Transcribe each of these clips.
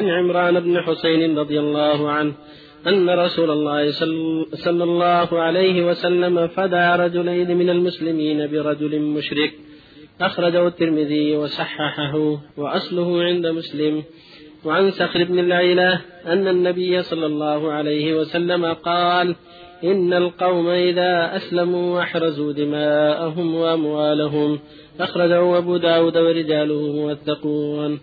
عن عمران بن حسين رضي الله عنه أن رسول الله صلى الله عليه وسلم فدى رجلين من المسلمين برجل مشرك. أخرجه الترمذي وصححه وأصله عند مسلم. وعن سخر بن العيلة أن النبي صلى الله عليه وسلم قال إن القوم إذا أسلموا وأحرزوا دماءهم وأموالهم. أخرجه أبو داود ورجاله موثقون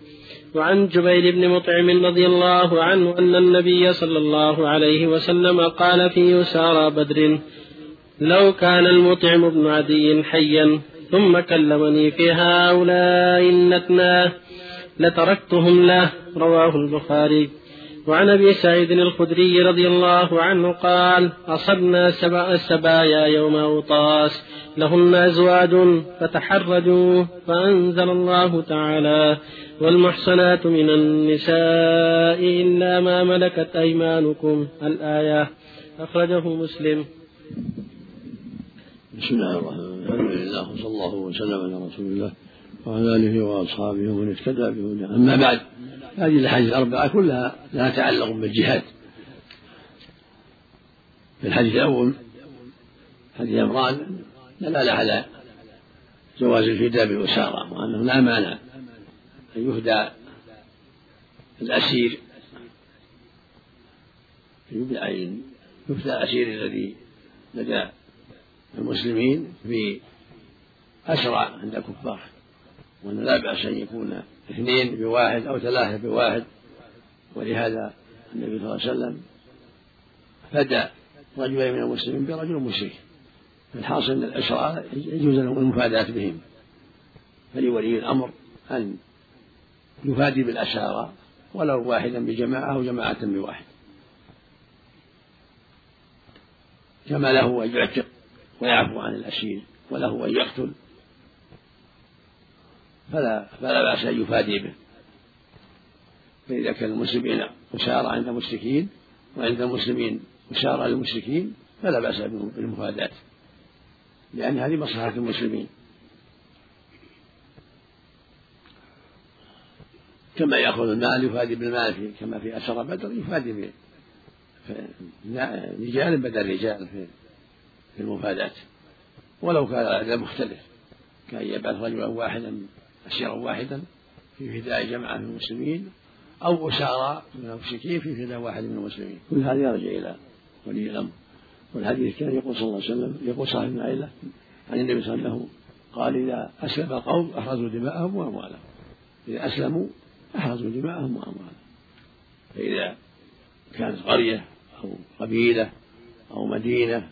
وعن جبير بن مطعم رضي الله عنه أن النبي صلى الله عليه وسلم قال في يسارى بدر لو كان المطعم بن عدي حيا ثم كلمني في هؤلاء النتناه لتركتهم له. رواه البخاري. وعن أبي سعيد الخدري رضي الله عنه قال أصبنا سبع السبايا يوم أوطاس لهن أزواج فتحرجوا فأنزل الله تعالى والمحصنات من النساء إلا ما ملكت أيمانكم الآية. أخرجه مسلم. بسم الله الرحمن الرحيم. الحمد لله وصلى الله وسلم على رسول الله وعلى آله وأصحابه ومن اهتدى بهداه. أما بعد هذه الأحاديث الأربعة كلها لها تعلق بالجهاد. في الحديث الأول حديث عمران دلالة على جواز الفداء بالأسارة وأنه لا مانع أن يهدى الأسير. يفدى الأسير الذي لدى المسلمين في أسرى عند الكفار وأن لا بأس أن يكون اثنين بواحد أو ثلاثة بواحد. ولهذا النبي صلى الله عليه وسلم فدى رجلين من المسلمين برجل مشرك. الحاصل أن الأسرى يجوز لهم المفاداة بهم. فلولي الأمر أن يفادي بالأسارى ولو واحدا بجماعة أو جماعة بواحد. كما له أن يعتق ويعفو عن الأسير وله أن يقتل. فلا فلا بأس أن يفادي به. فإذا كان المسلمين أسارى عند المشركين وعند المسلمين أسارى للمشركين فلا بأس بالمفاداة. لأن هذه مصلحة المسلمين. كما يأخذ المال يفادي بالمال كما في أسرى بدر يفادي رجال بدل رجال في في ولو كان العدد مختلف. كأن يبعث رجلا واحدا أسيرا واحدا في فداء جماعة من المسلمين أو أسارى من المشركين في فداء واحد من المسلمين. كل هذا يرجع إلى ولي الأمر. والحديث كان يقول صلى الله عليه وسلم يقول صاحب بن عائلة عن النبي صلى الله عليه وسلم قال إذا أسلم القوم أحرزوا دماءهم وأموالهم. إذا أسلموا أحرزوا دماءهم وأموالهم. فإذا كانت قرية أو قبيلة أو مدينة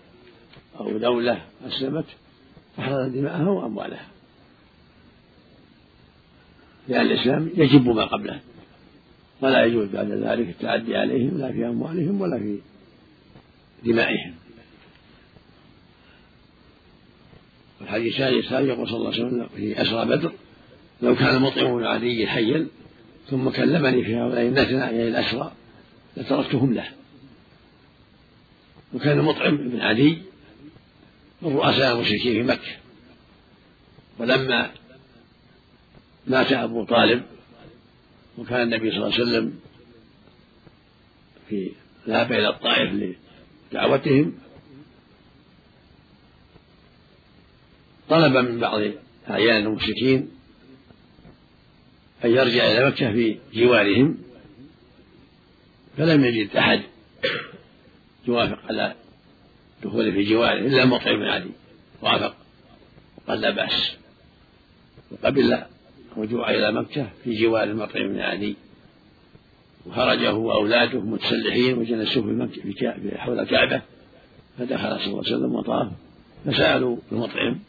أو دولة أسلمت أحرزت دماءها وأموالها. لأن الإسلام يجب ما قبله. ولا يجوز بعد ذلك التعدي عليهم لا في أموالهم ولا في دمائهم. الحديث الثاني يقول صلى الله عليه وسلم في أسرى بدر. لو كان مطعم بن علي حيا ثم كلمني في هؤلاء النتنى يعني الأسرى لتركتهم له. وكان مطعم بن عدي من رؤساء المشركين في مكة. ولما مات أبو طالب وكان النبي صلى الله عليه وسلم في ذهب إلى الطائف لدعوتهم طلب من بعض أعيان المشركين أن يرجع إلى مكة في جوارهم فلم يجد أحد يوافق على دخوله في جواره إلا مطعم بن علي وافق. وقال لا بأس. وقبل الرجوع إلى مكة في جوار المطعم بن علي وخرج هو وأولاده متسلحين وجلسوا في مكة في حول الكعبة فدخل صلى الله عليه وسلم وطاف فسألوا المطعم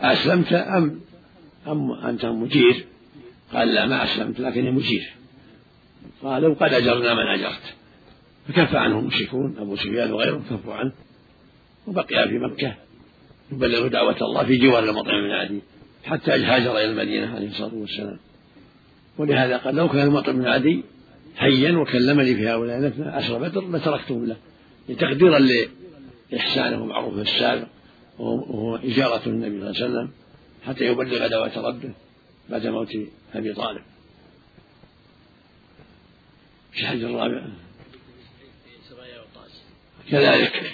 أسلمت أم أم أنت مجير؟ قال لا ما أسلمت لكني مجير. قالوا قد أجرنا من أجرت. فكف عنه المشركون أبو سفيان وغيره كفوا عنه. وبقي في مكة. يبلغ دعوة الله في جوار المطعم بن عدي حتى هاجر إلى المدينة عليه الصلاة والسلام. ولهذا قال لو كان المطعم بن عدي حيا وكلمني في هؤلاء الاثنى أسر بدر لتركتهم له. تقديرا لإحسانه ومعروفه السابق. وهو إجارة النبي صلى الله عليه وسلم حتى يبلغ دعوة ربه بعد موت أبي طالب. في الحج الرابع. كذلك.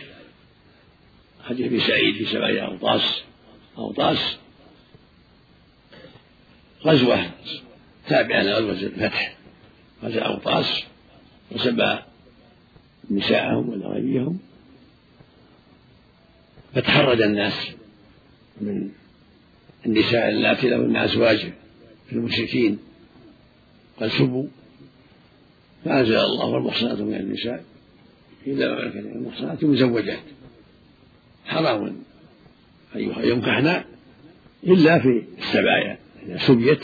حديث أبي سعيد في سبعية أوطاس. أوطاس. غزوة. تابعة لغزوة الفتح. غزا أوطاس. وسبى نساءهم وذراريهم فتحرج الناس من النساء اللاتي لهن أزواج في المشركين. قد سبوا فأنزل الله والمحصنات من النساء إلا ملكت المحصنات مزوجات حرام أن ينكحن إلا في السبايا. إذا سبيت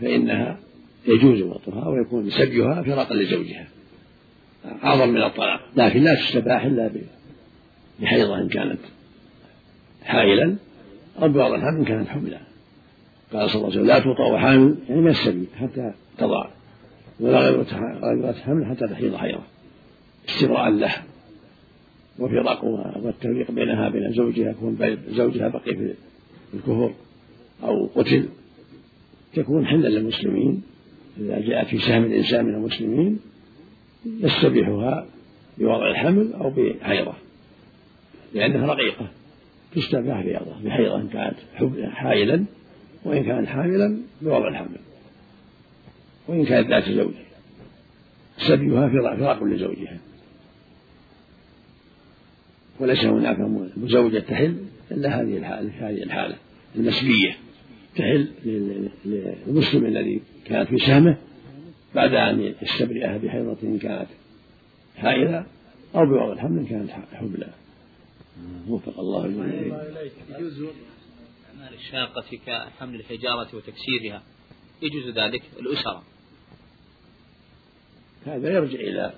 فإنها يجوز وطئها ويكون سبيها فراقا لزوجها. أعظم من الطلاق. لكن لا تستباح إلا بحيضة إن كانت حائلا أو بوضع الحمل إن كانت حملا قال صلى الله عليه وسلم لا توطأ حامل يعني من السبيل حتى تضع ولا غير حمل حتى تحيض حيضة استبراء لها وفراقها والتفريق بينها وبين زوجها يكون زوجها بقي في الكفر أو قتل تكون حلا للمسلمين. إذا جاءت في سهم الإنسان من المسلمين يستبيحها بوضع الحمل أو بحيضة. لأنها رقيقة تستباح بيضة بحيضة إن كانت حائلا وإن كانت حاملا بوضع الحمل. وإن كانت ذات زوج. سبيها فراق لزوجها. وليس هناك مزوجة تحل إلا هذه الحالة هذه الحالة المسبية. تحل للمسلم الذي كانت في سهمه بعد أن يستبرئها بحيضة إن كانت حائلة أو بوضع الحمل إن كانت حبلى وفق الله يجوز أعمال الشاقة كحمل الحجارة وتكسيرها. يجوز ذلك الأسرة. هذا يرجع إلى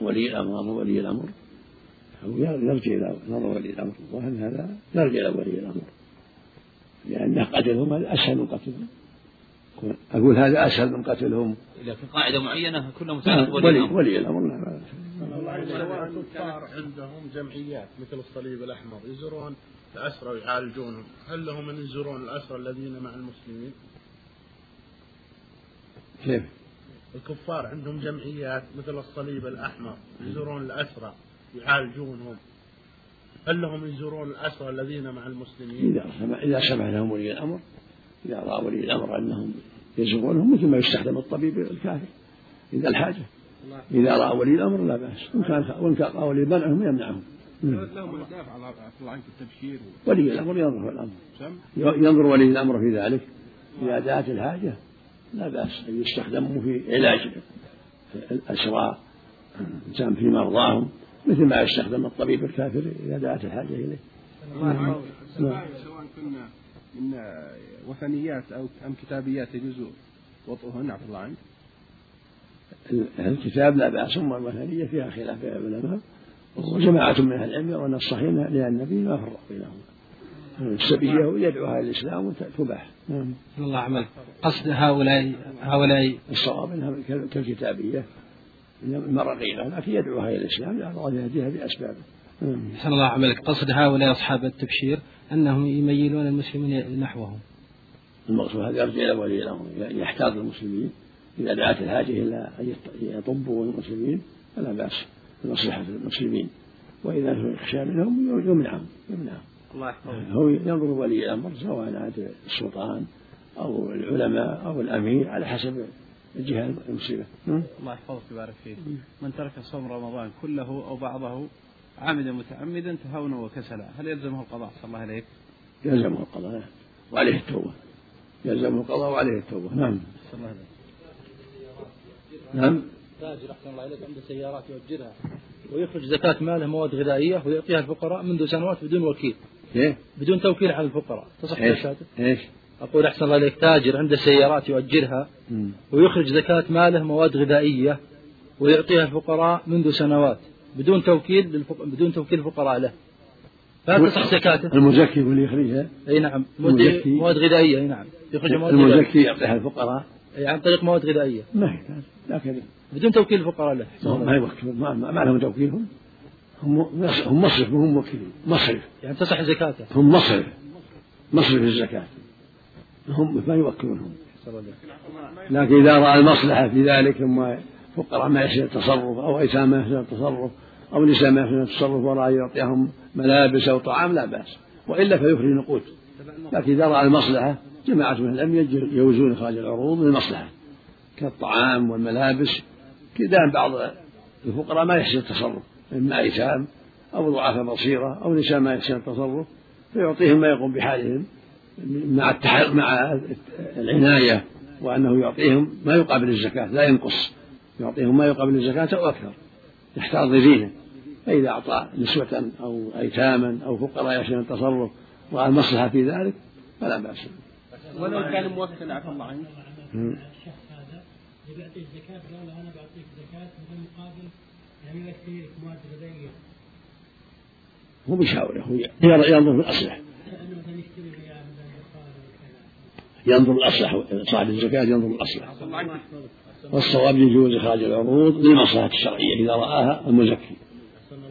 ولي الأمر وولي الأمر. أو يرجع إلى نظر ولي الأمر. الظاهر هذا يرجع إلى ولي الأمر. لأن قتلهم هذا أسهل من قتلهم. أقول هذا أسهل من قتلهم. إذا في قاعدة معينة كلها متعلق ولي الأمر ولي الأمر نعم الكفار عندهم جمعيات مثل الصليب الأحمر يزورون الأسرى ويعالجونهم هل لهم أن يزورون الأسرى الذين مع المسلمين؟ كيف؟ الكفار عندهم جمعيات مثل الصليب الأحمر يزورون الأسرى يعالجونهم هل لهم يزورون الأسرى الذين مع المسلمين؟ إذا سمع إذا سمع لهم ولي الأمر إذا رأى ولي الأمر أنهم يزورونهم مثل ما يستخدم الطبيب الكافر إذا الحاجة. إذا رأى ولي الأمر لا بأس. وإن كان وإن كان ولي منعهم يمنعهم. لهم أهداف على عنك التبشير. ولي الأمر ينظر في الأمر. ينظر ولي الأمر في ذلك. إذا دعت الحاجة. لا بأس. أن يستخدموا في علاج الأسرى. الإنسان في مرضاهم. مثل ما يستخدم الطبيب الكافر إذا دعت الحاجة إليه. نعم. سواء كنا من وثنيات أو أم كتابيات يجوز وطئهن عفى الله عنك. الكتاب لا بأس أما الوثنية فيها خلاف بين العلماء وجماعة من أهل العلم يرون الصحيح لأن النبي ما فرق بينهما. السبية يدعوها الإسلام وتباح. نعم. الله أعمل قصد هؤلاء هؤلاء. الصواب أنها كالكتابية. مرقيقة لكن يدعوها إلى الإسلام لأن الله يهديها بأسبابه أحسن الله عملك. قصد هؤلاء أصحاب التبشير أنهم يميلون المسلمين نحوهم. المقصود هذا يرجع إلى ولي الأمر. يحتاط المسلمين إذا دعت الحاجة إلى أن يطبوا المسلمين. فلا بأس بمصلحة المسلمين. وإذا يخشى منهم يمنعهم يمنعهم الله هو ينظر ولي الأمر سواء عاد السلطان أو العلماء أو الأمير على حسب الجهة المسلمة. الله يحفظك ويبارك فيك. من ترك صوم رمضان كله أو بعضه عمدا متعمدا تهاونا وكسلا. هل يلزمه القضاء؟ صلى الله عليك؟ يلزمه القضاء. نعم وعليه التوبة. يلزمه القضاء وعليه التوبة. نعم. صلى الله عليه. نعم. تاجر احسن الله اليك عنده سيارات يؤجرها ويخرج زكاة ماله مواد غذائية ويعطيها الفقراء منذ سنوات بدون وكيل. إيه؟ بدون توكيل على الفقراء، تصح زكاته؟ إيش؟ أقول أحسن الله إليك تاجر عنده سيارات يؤجرها ويخرج زكاة ماله مواد غذائية ويعطيها الفقراء منذ سنوات. بدون توكيل. بدون توكيل الفقراء له. فلا تصح زكاته. المزكي هو اللي يخرجها؟ أي نعم. مواد غذائية. أي نعم. يخرج مواد المزكي يعطيها الفقراء. أي عن طريق مواد غذائية. ما هي لكن بدون توكيل الفقراء له. ما يوكل ما, ما لهم توكيلهم هم هم مصرف هم موكلين مصرف. يعني تصح زكاته. هم مصرف. مصرف الزكاة. هم ما يوكلونهم. لكن إذا رأى المصلحة في ذلك ثم فقراء ما يحسن التصرف أو أيتام ما يحسن التصرف أو نساء ما يحسن التصرف وراء يعطيهم ملابس أو طعام لا بأس. وإلا فيخرج نقود لكن إذا رأى المصلحة جماعة من العلم يجوزون إخراج العروض للمصلحة. كالطعام والملابس. كذا بعض الفقراء ما يحسن التصرف. إما أيتام أو ضعاف بصيرة أو نساء ما يحسن التصرف فيعطيهم ما يقوم بحالهم. مع مع العناية وأنه يعطيهم ما يقابل الزكاة لا ينقص. يعطيهم ما يقابل الزكاة أو أكثر. يحتاط لدينه فإذا أعطى نسوة أو أيتاما أو فقراء يحسن التصرف رأى المصلحة في ذلك فلا بأس. ولو كان موكل عفى الله عنك الشخص هذا بيعطيك زكاة قال أنا بعطيك زكاة بالمقابل يعني لك مواد غذائية. هو بيشاوره هو ينظر في الأصلح. ينظر الأصلح صاحب الزكاة ينظر الأصلح. والصواب يجوز إخراج العروض للمصلحة الشرعية إذا رآها المزكي.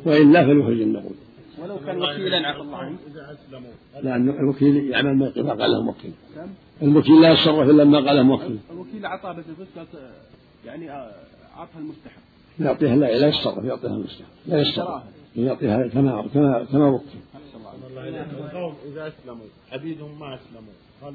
وإلا فليخرج النقود. ولو كان وكيلا عفى الله. عنك لأن الوكيل يعمل ما قال له موكل الوكيل لا يتصرف إلا ما قال له موكل الوكيل أعطاه بس يعني أعطها المستحق يعطيها لا لا يتصرف يعطيها المستحق لا يتصرف. يعطيها كما كما كما وكل القوم إذا أسلموا عبيدهم ما أسلموا. هل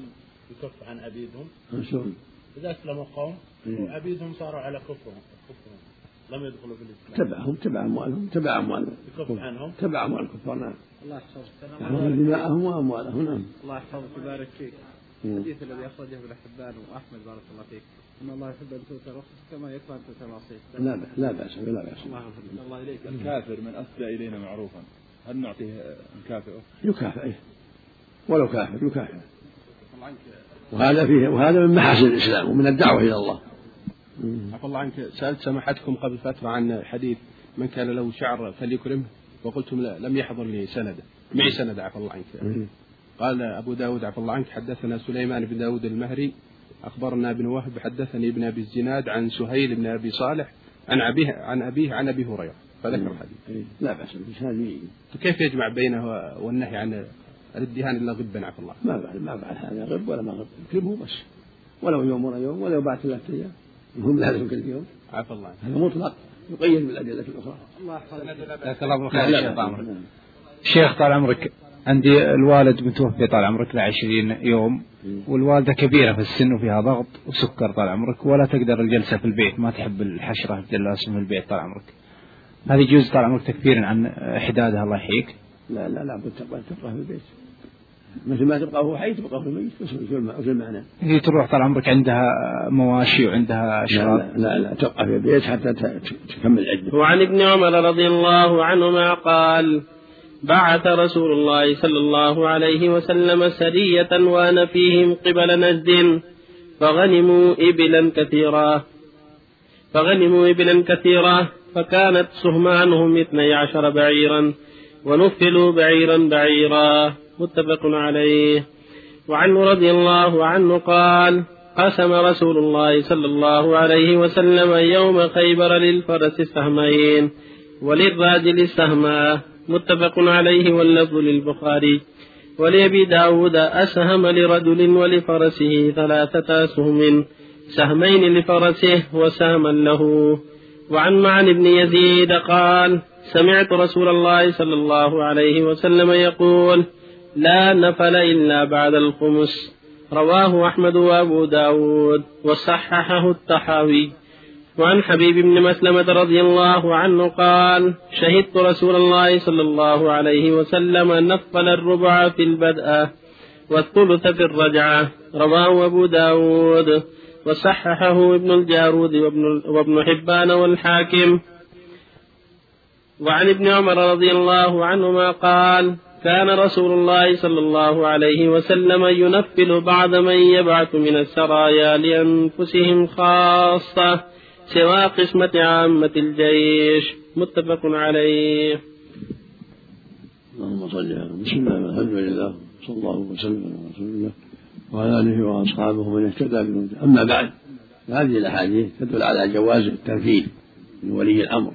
يكف عن عبيدهم؟ شلون؟ إذا أسلموا قوم وعبيدهم صاروا على كفرهم كفرهم. لم يدخلوا في الإسلام. تبعهم تبع أموالهم تبع أموالهم. يكف عنهم. تبع أموال الكفار. نعم الله يحفظك. يحفظون دماءهم وأموالهم. نعم. الله يحفظك ويبارك فيك. الحديث الذي أخرجه ابن حبان وأحمد بارك الله فيك. أن الله يحب أن تؤتى رخص كما يكره أن تؤتى لا بأس لا بأس لا بأس. الله يحفظك. الله إليك. الكافر من أسدى إلينا معروفا. هل نعطيه نكافئه؟ يكافئ ولو كافر يكافئ وهذا فيه وهذا من محاسن الإسلام ومن الدعوة إلى الله. عفى الله عنك. سألت سماحتكم قبل فترة عن حديث من كان له شعر فليكرمه وقلتم لا لم يحضر لي سند معي سند عفى الله عنك. قال أبو داود عفى الله عنك حدثنا سليمان بن داود المهري أخبرنا ابن وهب حدثني ابن أبي الزناد عن سهيل بن أبي صالح عن أبيه عن أبيه عن أبي هريرة فذكر الحديث. لا بأس الإسناد فكيف يجمع بينه والنهي عن الادهان إلا غبا؟ عفى الله. ما بعد ما بعد هذا غب ولا ما غب. يكرمه بس. ولو يوم ولا يوم ولو بعد ثلاثة أيام. المهم لازم كل يوم عفى الله. هذا مطلق يقيد بالأدلة الأخرى. الله يحفظك. جزاك الله لا، شيخ لا، طال عمرك لا. شيخ طال عمرك عندي الوالد متوفي طال عمرك له 20 يوم والوالدة كبيرة في السن وفيها ضغط وسكر طال عمرك ولا تقدر الجلسة في البيت ما تحب الحشرة الجلاسة في البيت طال عمرك. هذه يجوز طال عمرك تكفير عن إحدادها الله يحييك. لا لا لا بد تبقى في البيت. مثل ما تبقى هو حي تبقى في الميت بس في المعنى. هي تروح طال عمرك عندها مواشي وعندها لا أشراف لا, لا لا تبقى في البيت حتى تكمل عدة. وعن ابن عمر رضي الله عنهما قال بعث رسول الله صلى الله عليه وسلم سرية وأنا فيهم قبل نجد فغنموا إبلا كثيرا فغنموا إبلا كثيرا فكانت سهمانهم اثني عشر بعيرا ونفلوا بعيرا بعيرا. متفق عليه. وعنه رضي الله عنه قال قسم رسول الله صلى الله عليه وسلم يوم خيبر للفرس سهمين وللراجل سهما متفق عليه واللفظ للبخاري. ولأبي داود أسهم لرجل ولفرسه ثلاثة أسهم سهمين لفرسه وسهما له. وعن معن بن يزيد قال سمعت رسول الله صلى الله عليه وسلم يقول لا نفل إلا بعد الخمس. رواه أحمد وأبو داود وصححه الطحاوي. وعن حبيب بن مسلمة رضي الله عنه قال شهدت رسول الله صلى الله عليه وسلم نفل الربع في البدء والثلث في الرجعة رواه أبو داود وصححه ابن الجارود وابن, وابن حبان والحاكم. وعن ابن عمر رضي الله عنهما قال كان رسول الله صلى الله عليه وسلم ينفل بعض من يبعث من السرايا لأنفسهم خاصة سوى قسمة عامة الجيش. متفق عليه. اللهم صل على بسم الله الحمد لله. صلى الله وسلم على رسول الله وعلى آله وأصحابه من اهتدى بهداه أما بعد فهذه الأحاديث تدل على جواز التنفيذ من ولي الأمر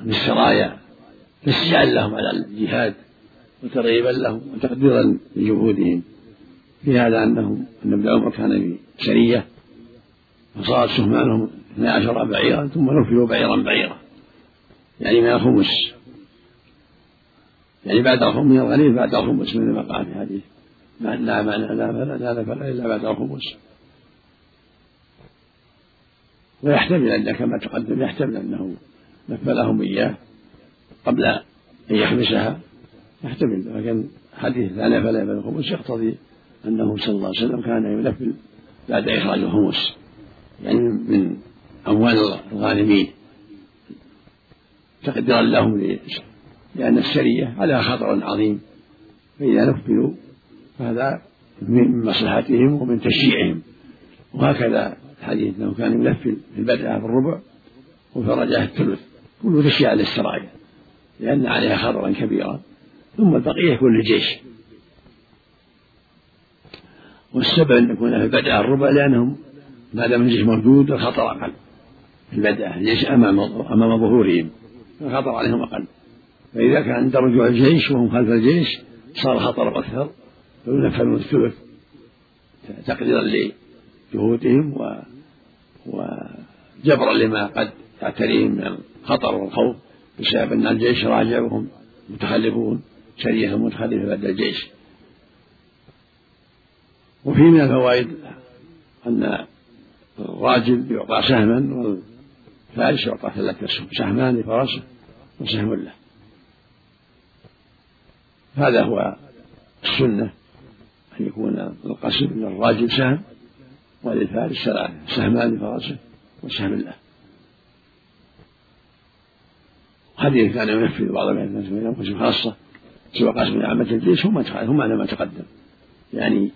عن السرايا تشجيعا لهم على الجهاد. وترغيبا لهم وتقديرا لجهودهم. في هذا انهم أن ابن عمر كان في سريه فصارت سهمانهم اثنى عشر بعيرا ثم نفلوا بعيرا بعيرا يعني من الخمس. يعني بعد الخمس من الغنيم بعد الخمس مثل ما قال في لا لا لا لا لا فلا إلا بعد الخمس. ويحتمل ان كما تقدم يحتمل أنه نفلهم إياه قبل أن يحبسها يحتمل لكن حديث لا نفل بعد الخمس يقتضي أنه صلى الله عليه وسلم كان ينفل بعد إخراج الخمس يعني من أموال الغانمين تقديرا لهم لأن السرية على خطر عظيم فإذا نفلوا فهذا من مصلحتهم ومن تشجيعهم وهكذا الحديث أنه كان ينفل في البدء بالربع وفرجها الثلث كله تشجيع للسرايا لأن عليها خطرا كبيرا. ثم البقية يكون للجيش والسبب أن يكون في البدء الربع لأنهم ما دام الجيش موجود الخطر أقل. في البدء الجيش أمام أمام ظهورهم الخطر عليهم أقل. فإذا كان عند رجوع الجيش وهم خلف الجيش صار خطر أكثر. فينفذون الثلث تقديرا لجهودهم و وجبرا لما قد تعتريهم من الخطر والخوف بسبب أن الجيش راجع وهم متخلفون. سرية متخلفة بعد الجيش. وفي من الفوائد أن الراجل يعطى سهما والفارس يعطى ثلاثة سهمان لفرسه وسهم له. هذا هو السنة أن يكون القسم للراجل سهم وللفارس ثلاثة سهمان لفرسه وسهم له. حديث كان ينفذ بعض الناس من أنفسهم خاصة سوى قسم عامة الجيش هم هم على ما تقدم يعني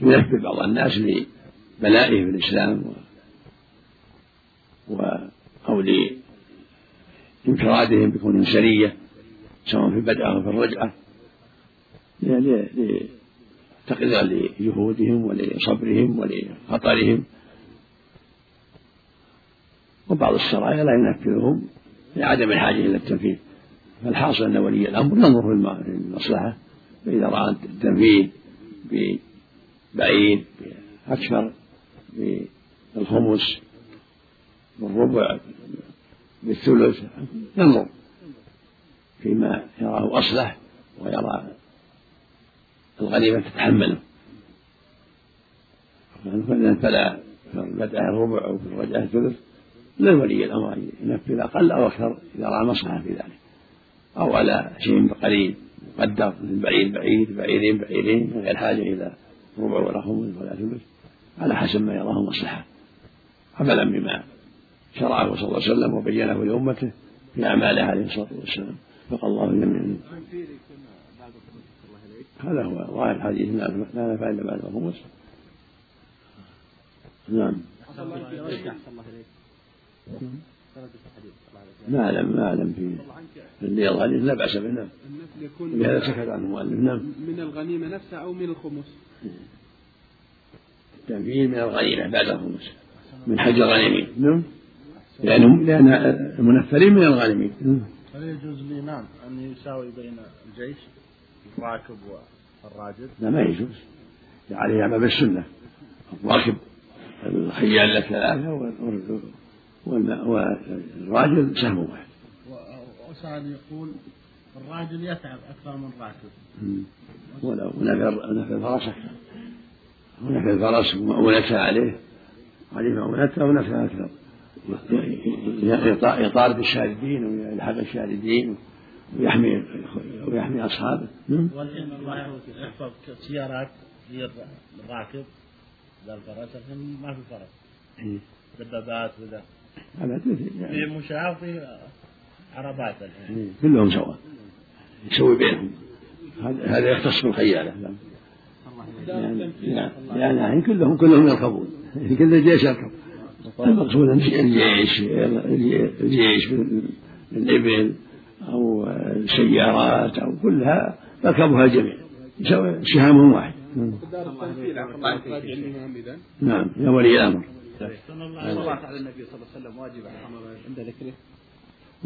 ينفذ بعض الناس لبلائه في الإسلام و, أو لانفرادهم بكونهم سرية سواء في البدء أو في الرجعة تقديرا لجهودهم ولصبرهم ولخطرهم. وبعض السرايا لا ينفذهم لعدم الحاجة إلى التنفيذ. فالحاصل أن ولي الأمر ينظر في المصلحة فإذا رأى التنفيذ بعيد أكثر بالخمس بالربع بالثلث ينظر فيما يراه أصلح ويرى الغنيمة تتحمله فلا بدأ الربع أو في الرجعة الثلث للولي الأمر أن ينفذ أقل أو أكثر إذا رأى مصلحة في ذلك. أو على شيء قليل مقدر من بعيد بعيد بعيرين بعيرين من غير حاجة إلى ربع ولا خمس ولا ثلث على حسب ما يراه مصلحة. عملا بما شرعه صلى الله عليه وسلم وبينه لأمته في أعماله عليه الصلاة والسلام. وفق الله جميعا هذا هو ظاهر الحديث. لا نفع إلا بعد الخمس. نعم. ما أعلم ما أعلم في اللي الحديث لا بأس به نعم. لهذا سكت عنه المؤلف نعم. من الغنيمة نفسها أو من الخمس. التنفيذ من الغنيمة بعد الخمس من حج الغنيمين نعم. لأنهم لأن المنفرين من الغانمين هل يجوز الإمام أن يساوي بين الجيش الراكب والراجل؟ لا ما يجوز. عليه يعمل بالسنة. الراكب الخيال له ثلاثة والراجل سهم واحد وسعد يقول الراجل يتعب أكثر من الراكب. ولو ونفع الفرس أكثر ونفع الفرس مؤونتها عليه. عليه مؤونتها ونفع أكثر. يطارد الشاردين ويلحق الشاردين ويحمي ويحمي أصحابه. نعم والحين الله يحفظ سيارات الراكب. ذا الفرس الحين ما في فرس. إيه. دبابات وذا. في مشاة وفي عربات الحين إيه. كلهم سواء يسوي بينهم. هذا يختص بالخيالة يعني يعني, يعني كلهم كلهم يركبون. كل الجيش يركب. المقصود الجيش الجيش الإبل أو السيارات أو كلها ركبها الجميع. سهامهم واحد. نعم. يا ولي الأمر. الصلاة على النبي صلى الله عليه وسلم واجبة عند ذكره.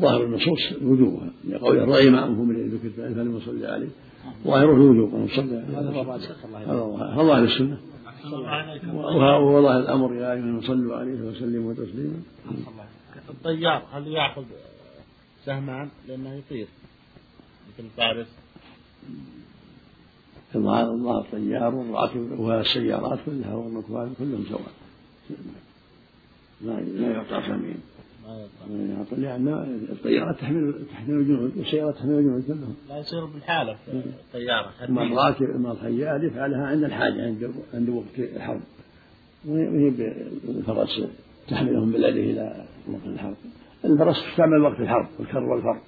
ظاهر النصوص وجوبها. لقول الرأي معهم من ذكر فلم يصلي عليه. ظاهره الوجوب أن صلى هذا ظاهر السنة. والله الأمر يا أيها صلوا عليه وسلموا تسليما. الطيار هل يأخذ سهمان؟ لأنه يطير. مثل الفارس. الله الطيار والراكب والسيارات كلها والركبان كلهم سواء. لا يعطى سمين ما يعطى لأن الطيارة تحمل تحمل الجنود والسيارة تحمل الجنود كلهم. لا يصير بالحالة الطيارة أما الراكب أما الخيال يفعلها عند الحاجة عند عند وقت الحرب. وهي بالفرس تحملهم باليد إلى وقت الحرب. الفرس تستعمل وقت الحرب والكر والفر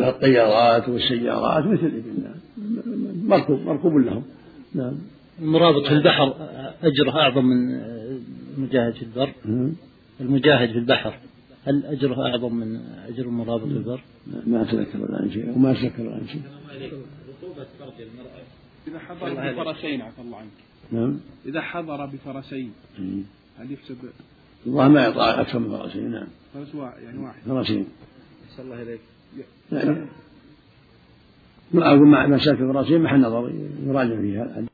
فالطيارات والسيارات مثل مركوب مركوب لهم. نعم. المرابط في البحر أجره أعظم من المجاهد في البر. المجاهد في البحر هل أجره أعظم من أجر المرابط في البر؟ ما أتذكر الآن شيء وما أتذكر الآن شيء. إذا حضر بفرسين عفى الله عنك. نعم. إذا حضر بفرسين هل يحسب الله ما يطلع أكثر من فرسين نعم. فرس يعني واحد. فرسين أحسن الله إليك يعني أقول مع مساكن فرسين محل نظر يراجع فيها.